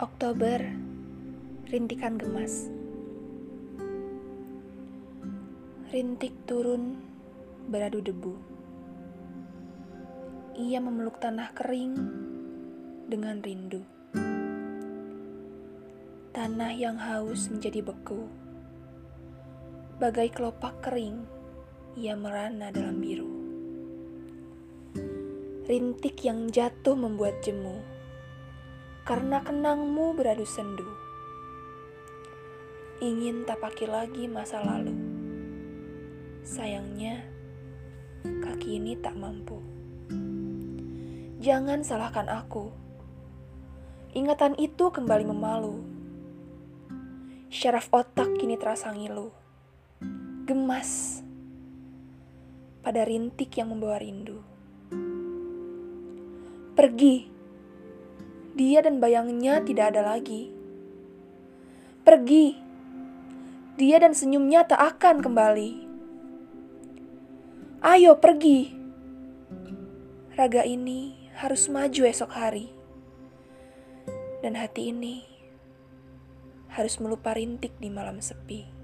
Oktober, rintikan gemas. Rintik turun beradu debu. Ia memeluk tanah kering dengan rindu. Tanah yang haus menjadi beku. Bagai kelopak kering, ia merana dalam biru. Rintik yang jatuh membuat jemu karena kenangmu beradu sendu. Ingin tapaki lagi masa lalu. Sayangnya, kaki ini tak mampu. Jangan salahkan aku. Ingatan itu kembali memalu. Syaraf otak kini terasa ngilu. Gemas pada rintik yang membawa rindu. Pergi dia dan bayangnya tidak ada lagi. Pergi, dia dan senyumnya tak akan kembali. Ayo pergi, raga ini harus maju esok hari, dan hati ini harus melupa rintik di malam sepi.